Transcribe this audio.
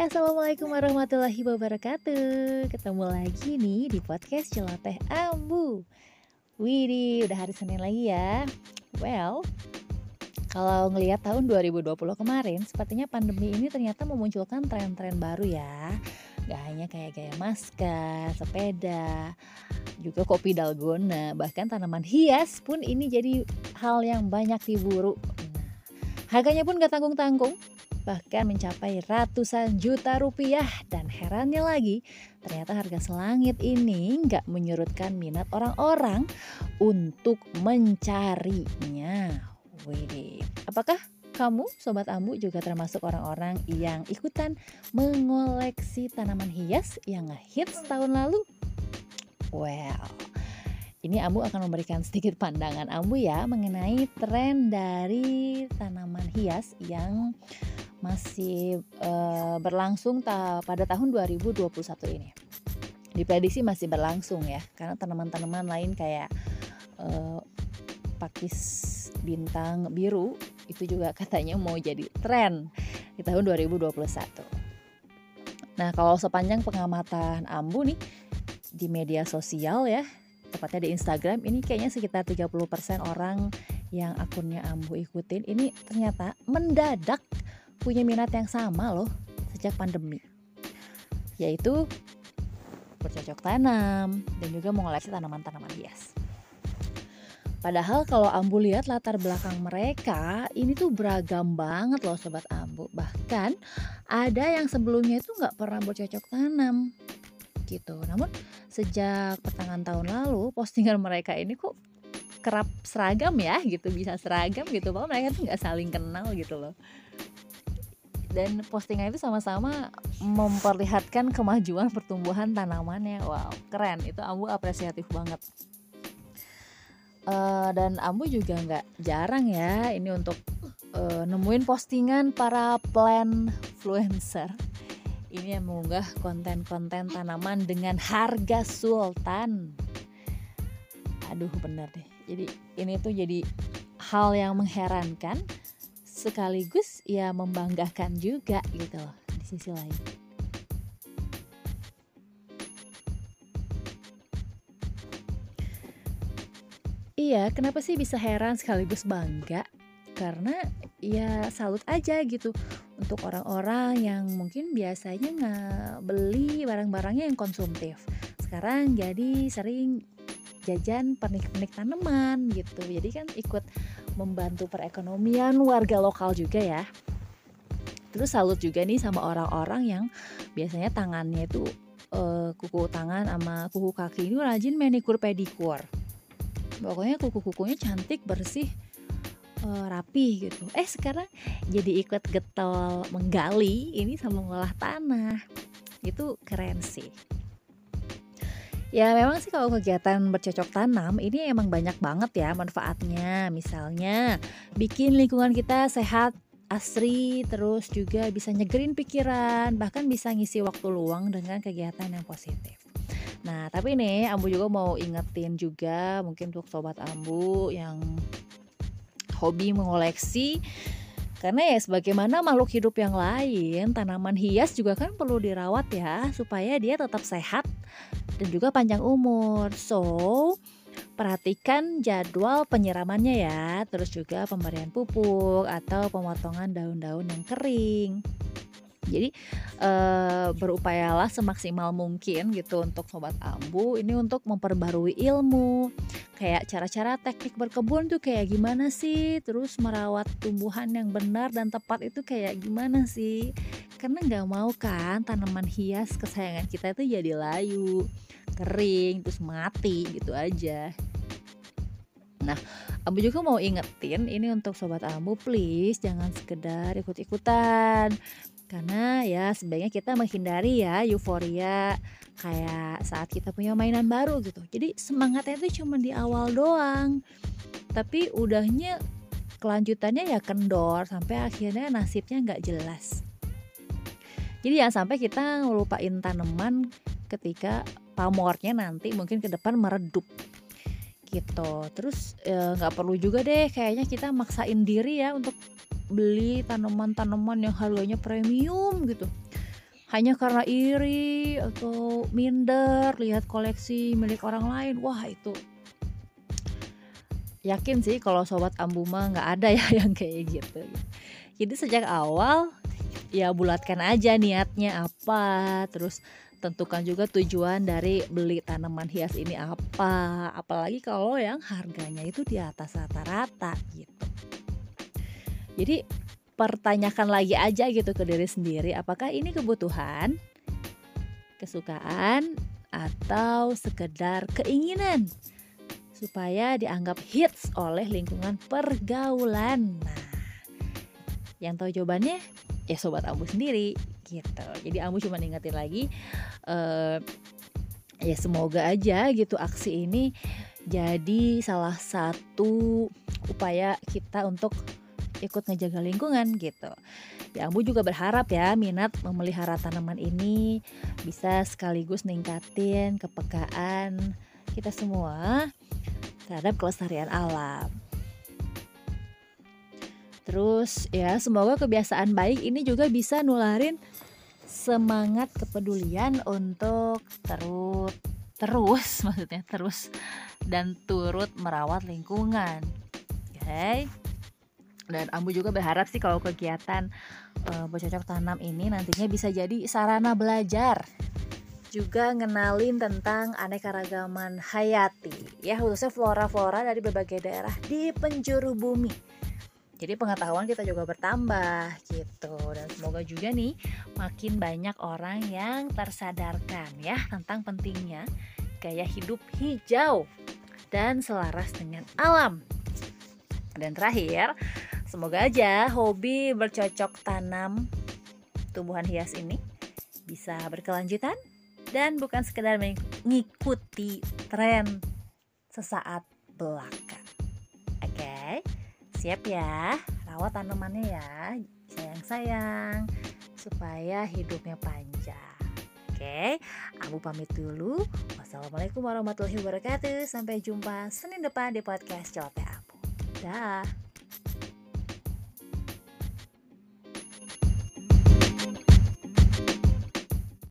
assalamualaikum warahmatullahi wabarakatuh. Ketemu lagi nih di podcast Celoteh Ambu. Widih, udah hari Senin lagi ya. Well, kalau ngelihat tahun 2020 kemarin, sepertinya pandemi ini ternyata memunculkan tren-tren baru ya. Gak hanya kayak gaya masker, sepeda, juga kopi dalgona, bahkan tanaman hias pun ini jadi hal yang banyak diburu. Nah, harganya pun gak tanggung-tanggung, bahkan mencapai ratusan juta rupiah dan herannya lagi ternyata harga selangit ini nggak menyurutkan minat orang-orang untuk mencarinya. Wih, apakah kamu sobat ambu juga termasuk orang-orang yang ikutan mengoleksi tanaman hias yang ngehits tahun lalu? Well, ini Ambu akan memberikan sedikit pandangan Ambu ya mengenai tren dari tanaman hias yang masih uh, berlangsung ta pada tahun 2021 ini. Diprediksi masih berlangsung ya, karena tanaman-tanaman lain kayak uh, pakis bintang biru itu juga katanya mau jadi tren di tahun 2021. Nah, kalau sepanjang pengamatan Ambu nih di media sosial ya, tepatnya di Instagram ini kayaknya sekitar 30% orang yang akunnya Ambu ikutin ini ternyata mendadak punya minat yang sama loh sejak pandemi yaitu bercocok tanam dan juga mengoleksi tanaman-tanaman hias. Padahal kalau Ambu lihat latar belakang mereka ini tuh beragam banget loh sobat Ambu. Bahkan ada yang sebelumnya itu nggak pernah bercocok tanam gitu. Namun sejak pertengahan tahun lalu postingan mereka ini kok kerap seragam ya gitu bisa seragam gitu bahwa mereka tuh nggak saling kenal gitu loh dan postingan itu sama-sama memperlihatkan kemajuan pertumbuhan tanamannya. Wow keren. Itu Ambu apresiatif banget. Uh, dan Ambu juga nggak jarang ya ini untuk uh, nemuin postingan para plant influencer ini yang mengunggah konten-konten tanaman dengan harga sultan. Aduh bener deh. Jadi ini tuh jadi hal yang mengherankan sekaligus ya membanggakan juga gitu loh di sisi lain. Iya, kenapa sih bisa heran sekaligus bangga? Karena ya salut aja gitu untuk orang-orang yang mungkin biasanya nggak beli barang-barangnya yang konsumtif. Sekarang jadi sering jajan pernik-pernik tanaman gitu. Jadi kan ikut membantu perekonomian warga lokal juga ya. Terus salut juga nih sama orang-orang yang biasanya tangannya itu uh, kuku tangan sama kuku kaki ini rajin manikur pedikur. Pokoknya kuku-kukunya cantik, bersih, uh, rapi gitu. Eh sekarang jadi ikut getol menggali ini sama mengolah tanah. Itu keren sih. Ya memang sih kalau kegiatan bercocok tanam ini emang banyak banget ya manfaatnya. Misalnya bikin lingkungan kita sehat, asri, terus juga bisa nyegerin pikiran, bahkan bisa ngisi waktu luang dengan kegiatan yang positif. Nah tapi nih Ambu juga mau ingetin juga mungkin untuk sobat Ambu yang hobi mengoleksi karena ya sebagaimana makhluk hidup yang lain, tanaman hias juga kan perlu dirawat ya supaya dia tetap sehat dan juga panjang umur. So, perhatikan jadwal penyiramannya ya, terus juga pemberian pupuk atau pemotongan daun-daun yang kering. Jadi e, berupayalah semaksimal mungkin gitu untuk sobat ambu. Ini untuk memperbarui ilmu. Kayak cara-cara teknik berkebun tuh kayak gimana sih? Terus merawat tumbuhan yang benar dan tepat itu kayak gimana sih? Karena nggak mau kan tanaman hias kesayangan kita itu jadi layu kering terus mati gitu aja Nah, Ambu juga mau ingetin ini untuk sobat Ambu please jangan sekedar ikut-ikutan. Karena ya sebaiknya kita menghindari ya euforia kayak saat kita punya mainan baru gitu. Jadi semangatnya itu cuma di awal doang. Tapi udahnya kelanjutannya ya kendor sampai akhirnya nasibnya nggak jelas. Jadi jangan sampai kita ngelupain tanaman ketika pamornya nanti mungkin ke depan meredup. Gitu. Terus e, nggak e, perlu juga deh kayaknya kita maksain diri ya untuk beli tanaman-tanaman yang harganya premium gitu. Hanya karena iri atau minder lihat koleksi milik orang lain wah itu. Yakin sih kalau sobat ambu mah nggak ada ya yang kayak gitu. Jadi sejak awal ya bulatkan aja niatnya apa terus tentukan juga tujuan dari beli tanaman hias ini apa. Apalagi kalau yang harganya itu di atas rata-rata gitu. Jadi pertanyakan lagi aja gitu ke diri sendiri apakah ini kebutuhan, kesukaan atau sekedar keinginan supaya dianggap hits oleh lingkungan pergaulan. Nah, yang tahu jawabannya ya sobat Ambu sendiri gitu. Jadi Ambu cuma ingetin lagi uh, ya semoga aja gitu aksi ini jadi salah satu upaya kita untuk ikut ngejaga lingkungan gitu. Ya, Ambu juga berharap ya minat memelihara tanaman ini bisa sekaligus ningkatin kepekaan kita semua terhadap kelestarian alam. Terus ya semoga kebiasaan baik ini juga bisa nularin semangat kepedulian untuk terus terus maksudnya terus dan turut merawat lingkungan. Oke. Okay? dan Ambu juga berharap sih kalau kegiatan uh, bercocok tanam ini nantinya bisa jadi sarana belajar juga ngenalin tentang aneka ragaman hayati ya khususnya flora-flora dari berbagai daerah di penjuru bumi jadi pengetahuan kita juga bertambah gitu dan semoga juga nih makin banyak orang yang tersadarkan ya tentang pentingnya gaya hidup hijau dan selaras dengan alam dan terakhir Semoga aja hobi bercocok tanam tumbuhan hias ini bisa berkelanjutan dan bukan sekedar mengikuti tren sesaat belaka. Siap ya? Rawat tanamannya ya, sayang-sayang, supaya hidupnya panjang. Oke, aku pamit dulu. Wassalamualaikum warahmatullahi wabarakatuh. Sampai jumpa Senin depan di podcast Celoteh Abu. Dah.